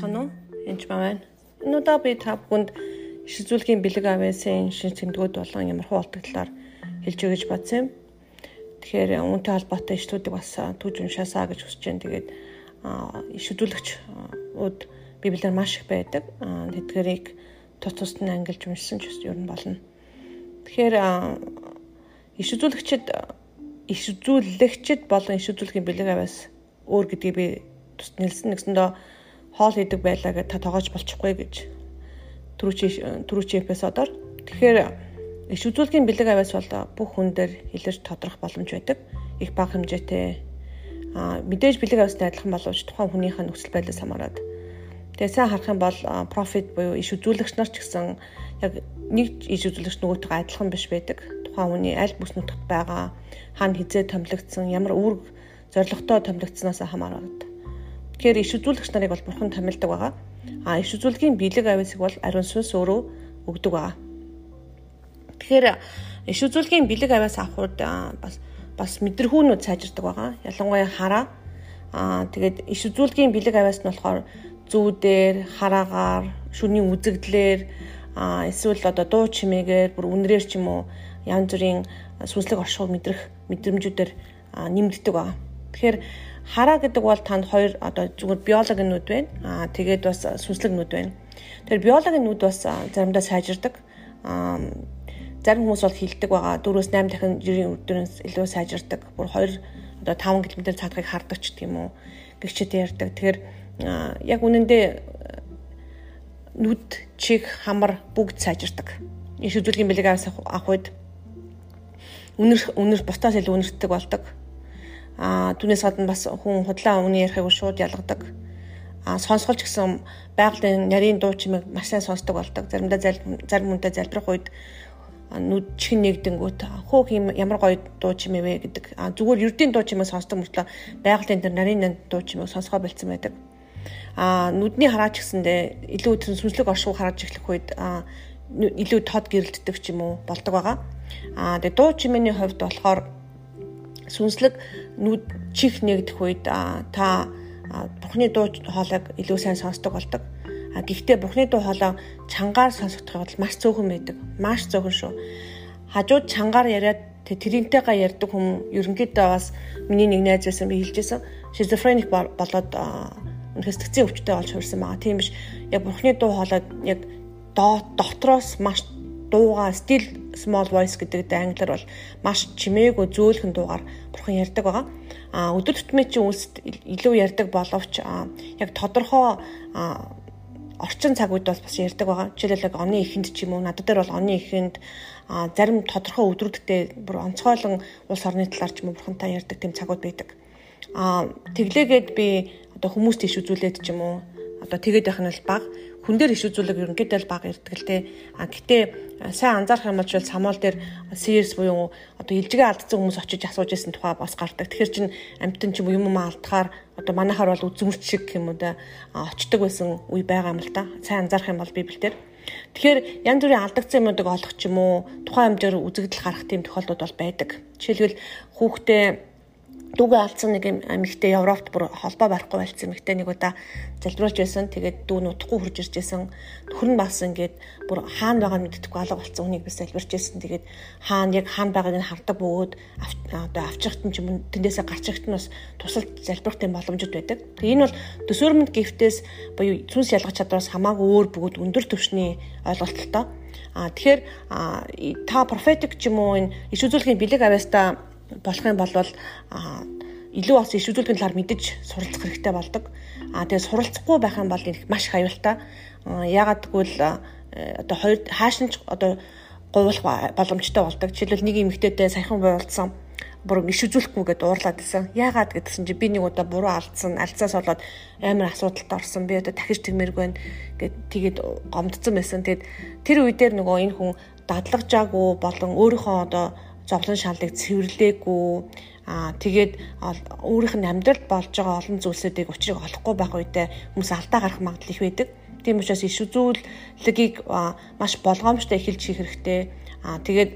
Уу? Энд байна. Энэ удаа би та бүхэнд иш үзүүлгийн бэлэг авьяасын шин тэмдгүүд болон ямар хуу болдог талаар хэлж гэж бодсон юм. Тэгэхээр үүнтэй холбоотой ишлүүдийг бас түүж уншаасаа гэж хүсэж байна. Тэгээд иш үзүүлэгч ууд библиэр маш их байдаг. Тэдгэрийг тус тусд нь ангилж уншсан ч ер нь болно. Тэгэхээр иш үзүүлэгчд иш үзүүлэгчд болон иш үзүүлгийн бэлэг авьяас өөр гэдгийг би тусд нэлсэн нэгсэндээ хоол хийдэг байлаа гэж та тоогооч болчихгүй гэж түрүүчийн түрүүчийн эпизодоор тэгэхээр иш үзүүлгийн бэлэг авяас бол бүх хүн дээр илэрч тодрох боломж байдаг. Их бага хэмжээтэй а мэдээж бэлэг авьяастай адилхан боловч тухайн хүнийхээ нөхцөл байдлаас хамаарат. Тэгээ сайн харах юм бол профит буюу иш үзүүлэгч нар ч гэсэн яг нэг иш үзүүлэгч нөгөөтэйгээ адилхан биш байдаг. Тухайн хүний аль бүс нутагт байгаа хаана хизээ томилогдсон, ямар үүрэг зоригтой томилогдсноос хамаарат Тэгэхээр иш үзүүлэгч нарыг бол бурхан томилдог байгаа. А иш үзүүлгийн бэлэг ависыг бол ариун сүнс өөрөө өгдөг байгаа. Тэгэхээр иш үзүүлгийн бэлэг авиас авахуд бас бас мэдрхүүнүүд сайжирдаг байгаа. Ялангуяа хараа. Аа тэгээд иш үзүүлгийн бэлэг авиас нь болохоор зүүдээр, хараагаар, шүний үзэгдлэр аа эсвэл одоо дуу чимээгээр бүр үнрээр ч юм уу янз бүрийн сүнслэг оршихуй мэдрэх мэдрэмжүүдээр нэмэгддэг байгаа. Тэгэхээр Хараа гэдэг бол танд хоёр одоо зүгээр биологийн нүд байна. Аа тэгээд бас сүнслэг нүд байна. Тэгэхээр биологийн нүд бас заримдаа сайжирдаг. Аа зарим хүмүүс бол хилдэг байгаа 4-8 дахин жирийн өдрөөс илүү сайжирдаг. Бүр 2 одоо 5 км цаадахыг хардаг ч юм уу. Гэгчэд ярьдаг. Тэгэхээр яг үнэндээ нүд, чих, хамар бүгд сайжирдаг. Иш үзүүлгийн бэлэг авах үед үнэр үнэр бусдаас илүү үнэртдэг болдог а түүнээс гадна бас хүн худлаа үний ярихыг шууд ялгадаг. А сонсголч гэсэн байгалийн нарийн дуу чимээг маш сайн сонсдог болдог. Заримдаа зарим хүнтэй залбирах үед нүд чихэн нэгдэнгүүт хөөх юм ямар гоё дуу чимээ вэ гэдэг. А зүгээр ердийн дуу чимээ сонсдог мөртлөө байгалийн тэр нарийн дуу чимээг сонсгоо болцсон байдаг. А нүдний хараач гэсэндээ илүү сүнслэг оршуу хараад эхлэх үед илүү тод гэрэлтдэг ч юм уу болдог байгаа. А тэгээ дуу чимээний хувьд болохоор сүнслэг нүд чих нэгдэх үед та Бурхны дуу хоолойг илүү сайн сонсдог болдог. А гэхдээ Бурхны дуу хоолой чангаар сонсогдох бол маш цөөхөн байдаг. Маш цөөхөн шүү. Хажууд чангаар яриад тэрнтэйгээ ярьдаг хүн ерөнхийдөө бас миний нэг найз байсан би хэлжсэн. Шизофреник болоод үнэхээр сэтгцийн өвчтөй болж хурсан байгаа. Тийм биш. Яг Бурхны дуу хоолой яг дотроос маш дуугаа still small voice гэдэг англиар бол маш чимээгүй зөөлхөн дуугаар бурхан ярьдаг байгаа. А өдөр тутмын чинь үлсд илүү ярьдаг боловч яг тодорхой орчин цаг үед бол бас ярьдаг байгаа. Жишээлбэл яг оны эхэнд ч юм уу надад дээр бол оны эхэнд зарим тодорхой өдрүүдтэй бүр онцгойлон улс орны талаар ч юм уу бурхантай ярьдаг тийм цагууд байдаг. А тэглээгээд би одоо хүмүүст иш үзүүлээд ч юм уу одоо тэгээд байх нь бол баг хүн дээр иш үзүүлэг ерөнхийдөө бага ирдэг л те. А гэтээ сайн анзаарах юм бол самуул дээр CS буюу одоо илжигээ алдсан хүмүүс очиж асууж исэн тухай бас гардаг. Тэгэхээр чин амтэн ч юм юм алдахаар одоо манайхаар бол үзмэрч шиг юм уу да очдөг байсан үе байгаа юм л та. Сайн анзаарах юм бол библиэлд Тэгэхээр янз бүрийн алдагдсан юмнуудыг олох ч юм уу тухайн хэмжээр үзэгдэл гарах тийм тохиолдол бол байдаг. Жишээлбэл хүүхдээ дүүгээ алдсан нэг эмэгтэй Европт бүр холбоо барихгүй байлцсан эмэгтэй нэг удаа залбиулж байсан. Тэгээд дүү нутахгүй хурж ирж байсан. Нөхөр нь бас ингээд бүр хаана байгааг мэддэхгүй алга болсон хүнийг бас залбирч байсан. Тэгээд хаана яг хаана байгааг нь хардаг бөгөөд одоо авчихт нь ч юм тэндээсээ гарчихт нь бас тусалж залбирах тийм боломжууд байдаг. Тэгээд энэ бол төсөөрмөнд гифтээс буюу сүнс ялгах чадвараас хамаагүй өөр бөгөөд өндөр түвшний ойлголттой. А тэгэхээр та профетик ч юм уу энэ иш үзүүлгийн бэлэг авяастаа болох юм бол илүү бас иш үзүүлэхин талаар мэдэж суралцах хэрэгтэй болдог. А тэгээ суралцахгүй байх юм бол их маш их аюултай. Ягаад гэвэл одоо хоёр хааш нь одоо говуулах боломжтой болдог. Жишээлбэл нэг эмэгтэйтэй саяхан буулсан бүр иш үзүүлэхгүй гэдээ уурлаад исэн. Яагаад гэдгсэн чи би нэг удаа буруу алдсан, алдсаас болоод амар асуудалд орсон. Би одоо дахиж тэгмэрг байна гэд тэгээд гомдсон байсан. Тэгээд тэр үе дээр нөгөө энэ хүн дадлагжаагүй болон өөрийнхөө одоо зовлон шаалыг цэвэрлээгүй аа тэгээд өөрийнх нь амьдралд болж байгаа олон зүйлсүүдийг учрыг олохгүй байх үедээ хүмүүс алдаа гарах магадлал их байдаг. Тийм учраас иш үзүүлэлгийг маш болгоомжтой эхэлж хийх хэрэгтэй. Аа тэгээд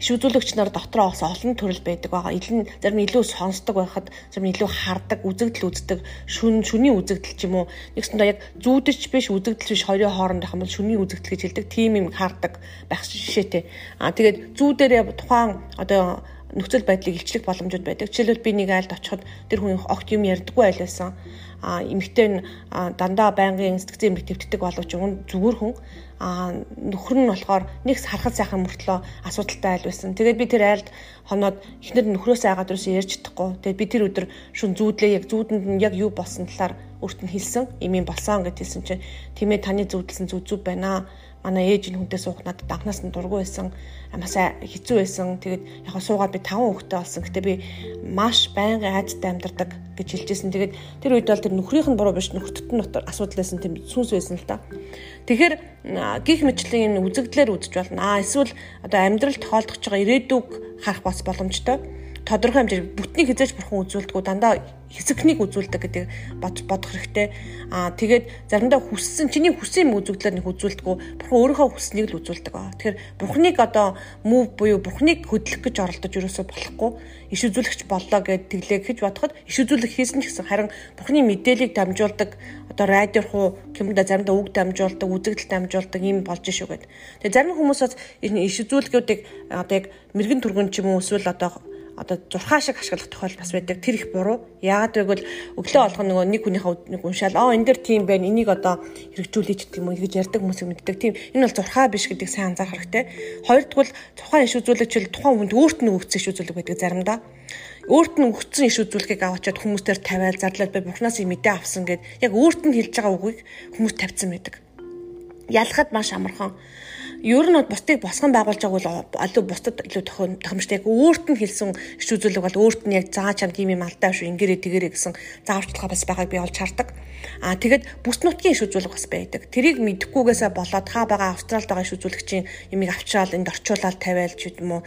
иш үзүүлэгч нар дотроо бас олон төрөл байдаг байгаа. Илэн зарим илүү сонсдог байхад зарим илүү хардаг, үзэгдэл үздэг, шүн шүний үзэгдэл ч юм уу. Нэгсэндээ яг зүүдэж биш үзэгдэл биш хоёрын хооронд байх юм бол шүний үзэгдэл гэж хэлдэг. Тим юм хардаг байх жишээтэй. Аа тэгээд зүүдэрээ тухайн одоо нөхцөл байдлыг илчлэх боломжууд байдаг. Жишээлбэл би нэг айлд очиход тэр хүн огт юм ярьдаггүй айл байсан. А эмэгтэй нь дандаа байнгын сэтгцэн эмэг твтдэг боловч зүгээр хүн нөхөр нь болохоор нэг харахад сайхан мөртлөө асуудалтай айл байсан. Тэгээд би тэр айлд хоноод эхнэр нөхрөөс айгаад өрөөсөө ярьж чадахгүй. Тэгээд би тэр өдөр шүн зүүдлээ яг зүүдэнд нь яг юу болсон талаар өөрт нь хэлсэн. Имийн болсон гэд хэлсэн чинь тиймээ таны зүүдлсэн зүг зүг байна. Манай ээж нь хүнтэй суух надад анхнаас нь дургүй байсан. Амасаа хэцүү байсан. Тэгээд яг суугаад би таван хүүхэдтэй болсон. Гэтээ би маш байнгын айдтай амьдардаг гэж хэлжсэн. Тэгээд тэр үед бол тэр нөхрийнх нь буруу биш нөхөртөд нь дотор асуудал байсан тийм сүнс байсан л та. Тэгэхээр гих мэтлэн энэ үзэгдлэр үзэж болно. Аа эсвэл одоо амьдрал тохиолдож байгаа ирээдүг харах бас боломжтой. Тодорхой хэмжээгээр бүтнийг хизээж бурхан үзүүлдэг дандаа хэсэгнийг үзүүлдэг гэдэг бод бодох хэрэгтэй. Аа тэгээд заримдаа хүссэн чиний хүссэн юм үзүүлэлээр нэг үзүүлдэг. Бурхан өөрийнхөө хүсснийг л үзүүлдэг. Тэгэхээр бурханыг одоо мөв буюу бурханыг хөдлөх гэж оролдож ерөөсөө болохгүй. Иш үзүүлэгч боллоо гэд тэглээ гэж бодоход иш үзүүлэх хийсэн ч гэсэн харин бурханы мэдээллийг дамжуулдаг одоо радиор хуу кэмдэ заримдаа үг дамжуулдаг, үзэгдэл дамжуулдаг юм болж шүү гэд. Тэгээ зарим хүмүүс бас иш үзүүлгүүдийг одоо яг мэрэгэн түргэн ч юм уу эсвэл одоо одоо зурхаа шиг ашиглах тохиол бас байдаг. Тэр их буруу. Яагаад гэвэл өглөө олгох нөгөө нэг хүнийхээ нэг уншаал аа энэ дэр тийм байна. Энийг одоо хэрэгжүүлээч гэдэг юм уу гэж ярьдаг хүмүүс мэддэг. Тийм энэ бол зурхаа биш гэдэг сайн анзаарах хэрэгтэй. Хоёрдугаар тухайн иш үзүүлэгч л тухайн хүнд өөрт нь өгсөн иш үзүүлэг байдаг заримдаа. Өөрт нь өгсөн иш үзүүлгийг аваачаад хүмүүстээр тавиал зарлал бай бурхнаас юм мэдээ авсан гэд яг өөрт нь хэлж байгаа үгийг хүмүүс тавьсан байдаг. Ялахад маш амархан ер нь бусдыг босгон байгуулж байгаа бол алуу бусдад илүү тохиомжтой яг өөрт нь хэлсэн иш үзүүлэг бол өөрт нь яг заа чам тийм юм алдаа шүү ингэрээ тэгэрээ гэсэн зааварчилгаа бас байгааг би олж хардаг. Аа тэгэд бүс нутгийн иш үзүүлэг бас байдаг. Тэрийг мэдэхгүйгээсээ болоод та байгаа Австралид байгаа иш үзүүлэгчийн юмыг авчраал энд орчуулаад тавиал ч юм уу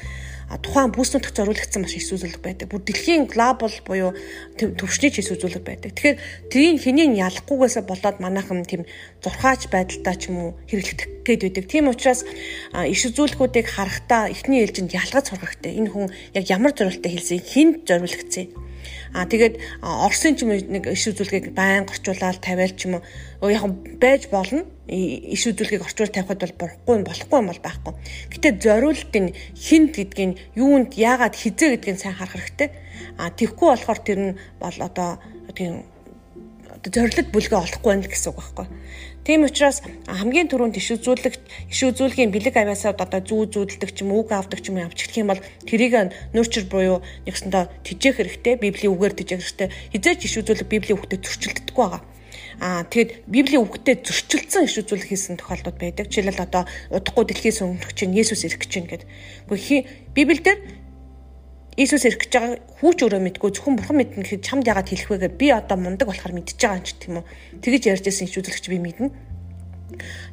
тухайн бүс нутагт зориулагдсан маш их зүйлсүүлэг байдаг. Бүр дэлхийн глобал буюу төвшний ч зүйлсүүлэг байдаг. Тэгэхээр тэрийг хэнийг ялахгүйгээсээ болоод манайхан тийм зурхаач байдалтай ч юм уу хэрэглэх гээд байдаг. Тийм учраас иш үзүүлгүүдийг харахтаа эхний ээлжинд ялгаж сурах хэрэгтэй. Энэ хүн яг ямар зорилттой хэлсэн, хүнд зориулагдсан Аа тэгээд Оросын ч юм нэг иш үзүүлгийг байн орчуулаад тавиал ч юм уу яг байж болно. Иш үзүүлгийг орчуул тавихад бол болохгүй болохгүй юм бол байхгүй. Гэтэ зориулт нь хинт гэдгийг юунд яагаад хизээ гэдгийг сайн харах хэрэгтэй. Аа тэгхгүй болохоор тэр нь бол одоо тийм зорилт бүлгээ олохгүй байна гэсэн үг байхгүй. Тийм учраас хамгийн түрүүнд иш үзүүлэгт иш үзүүлгийн бэлэг авяасаа одоо зүү зүүдэлдэг ч юм үг авдаг ч юм авч гэх юм бол тэрийг нөрчөр буюу нэгсэндээ тижээх хэрэгтэй библийн үгээр тижээх хэрэгтэй хизээч иш үзүүлэг библийн үгтэй зөрчилддөггүй байгаа. Аа тэгэд библийн үгтэй зөрчилдсөн иш үзүүлэг хийсэн тохиолдод байдаг. Жишээлбэл одоо удахгүй дэлхийн сүмгч чинь Есүс ирэх гэж байна гэд. Гэхдээ Библиэлд Иесус ирэх гэж байгаа хүүч өөрөө мэдгүй зөвхөн бурхан мэднэ гэхэд чамд яагаад хэлэх вэ гэхээр би одоо мундаг болохоор мэдчихэж байгаа юм ч тийм үү. Тэгэж ярьж ирсэн их үзүүлэгч би мэднэ.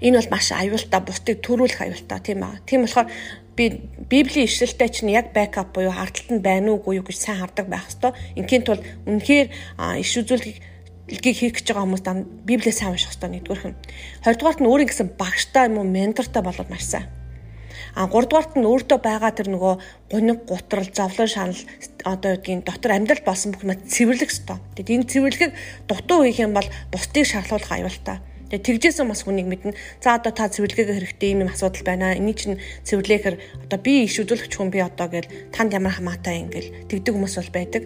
Энэ бол маш аюултай бусдыг төрүүлэх аюултай тийм аа. Тийм болохоор би библийн ишлэлтэй чинь яг бэкап буюу харталт нь байна уугүй юу гэж сайн хардаг байх хэвээр. Инхийн тулд үнэхээр иш үзүүлгийг илгийг хийх гэж байгаа хүмүүс библийг сайн унших хэрэгтэй нэгдүгээрх нь. Хоёрдугаарт нь өөрийн гэсэн багштай юм уу ментортай болоод маш сайн А 3 дугаарт нь өөртөө байгаа тэр нөгөө гуниг гутрал, зовлон шанал одоо гэдгийг дотор амьдрал болсон бүх мэт цэвэрлэх ёстой. Тэгэд энэ цэвэрлэгийг дутуу хийх юм бол бусдыг шарлуулах аюултай. Тэгээ тэгжсэн бас хүнийг мэднэ. За одоо та цэвэрлэгээ хэрэгтэй юм асуудал байна. Эний чинь цэвэрлэхээр одоо би иш үзүүлэгч хүн би одоо гэл танд ямар хамаатай ингээл тэгдэг хүмүүс бол байдаг.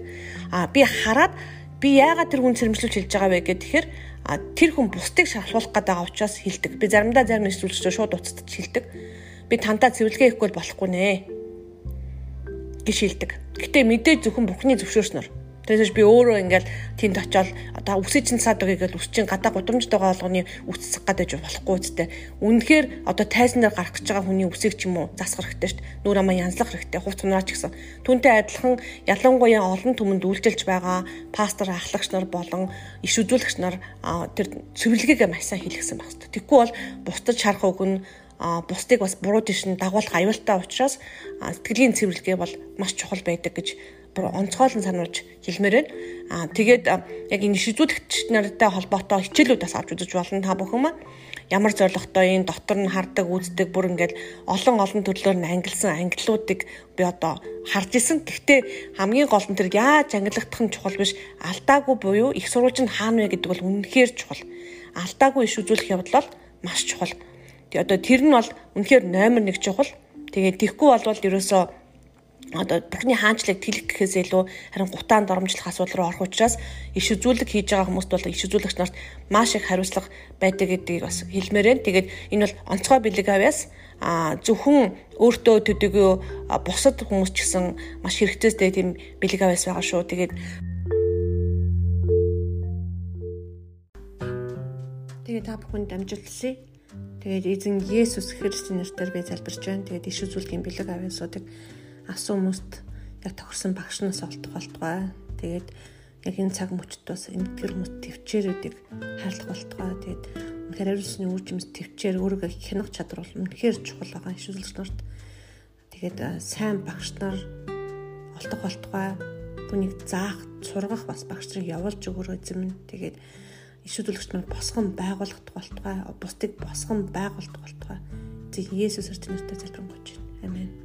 А би хараад би яагаад тэр хүн сэрэмжлүүлж хэлж байгаа вэ гэхээр тэр хүн бусдыг шарлуулах гэдэг учраас хэлдэг. Би заримдаа зарим нэслүүлэгчдөө шууд уцтаж хэлдэг би тантаа цэвэрлэгээ хийхгүй болохгүй нэ гэж хэлдэг. Гэтэ мэдээж зөвхөн бүхний зөвшөөрснөр. Тэгээс би өөрөө ингээл тэнд очиод одоо үсэж чин сад өгье гэж үсчин гадаа гудамж байгаа болгоны үсцэх гадаж болохгүй үстэй. Үнэхээр одоо тайзнаар гарах гэж байгаа хүний үсийг ч юм уу засах хэрэгтэй шүү дээ. Нүр амаа янзлах хэрэгтэй. Хувц мунаач гэсэн. Түүнтэй адилхан ялангуяа олон түмэнд үйлчилж байгаа пастор ахлагч нар болон иш үзүүлэгч нар тэр цэвэрлэгээ маш сайн хийлгсэн баг. Тэгэхгүй бол бусдад шарах үг нь бусдыг бас буруу тийш нь дагуулах аюултай учраас сэтгэлийн цэвэрлэгээ бол маш чухал байдаг гэж онцгойлон сануулж хэлмээр байна. Аа тэгээд яг энэ шизүүлэгч нартай холбоотой хичээлүүд бас авч үзэж болно та бүхэн маань. ямар зоригтой энэ дотор нь хардаг, үздэг бүр ингээд олон олон төрлөөр нь ангилсан ангиллуудыг би одоо харж исэн. Гэхдээ хамгийн гол нь тэр яаж ангилагдах нь чухал биш. Алдаагүй буюу их сурвалж нь хаана вэ гэдэг бол үнэхээр чухал. Алдаагүй иш үзүүлэх явдал бол маш чухал. Тэгээ одоо тэр нь бол үнэхээр номер 1 чухал. Тэгээ тийхгүй болвол ерөөсөө одоо бурхны хаанчлыг тэлэх гэхээс илүү харин гутаанд оромжлох асуудал руу орох учраас иш үзүүлэг хийж байгаа хүмүүст бол иш үзүүлэгч нарт маш их хариуцлага байдаг гэдгийг бас хэлмээр байна. Тэгээд энэ бол онцгой бэлэг авяас а зөвхөн өөртөө төдөгөө бусад хүмүүс ч гэсэн маш хэрэгцээстэй тийм бэлэг авяас байгаа шүү. Тэгээд Тэгээд та бүхэнд дамжуулсан. Тэгээд эзэн Есүс Христосийн нэрээр би залбирч байна. Тэгээд иш үзүүлгийн бэлэг авяасуудыг авсан хүмүүст яг тохирсон багш нас олдох болтугай. Тэгээд яг энэ цаг мөчд бас энэ тэр хүмүүс төвчээрүүдийг хайрлах болтугай. Тэгээд үнэхээр ариусны үр жимс төвчээр өөрийгөө хянах чадвар бол үнэхээр чухал байгаа иш үзүүлэгч нарт. Тэгээд сайн багш нар олдох болтугай. Түүнийг заах, сургах бас багш нарыг явуулж өгөрөө эзэм. Тэгээд иш үзүүлэгч нар босгон байгуулах болтугай. Бусдыг босгон байгуулах болтугай. Зөв Есүс Христосийн нэрээр залбирanгуйч. Амен.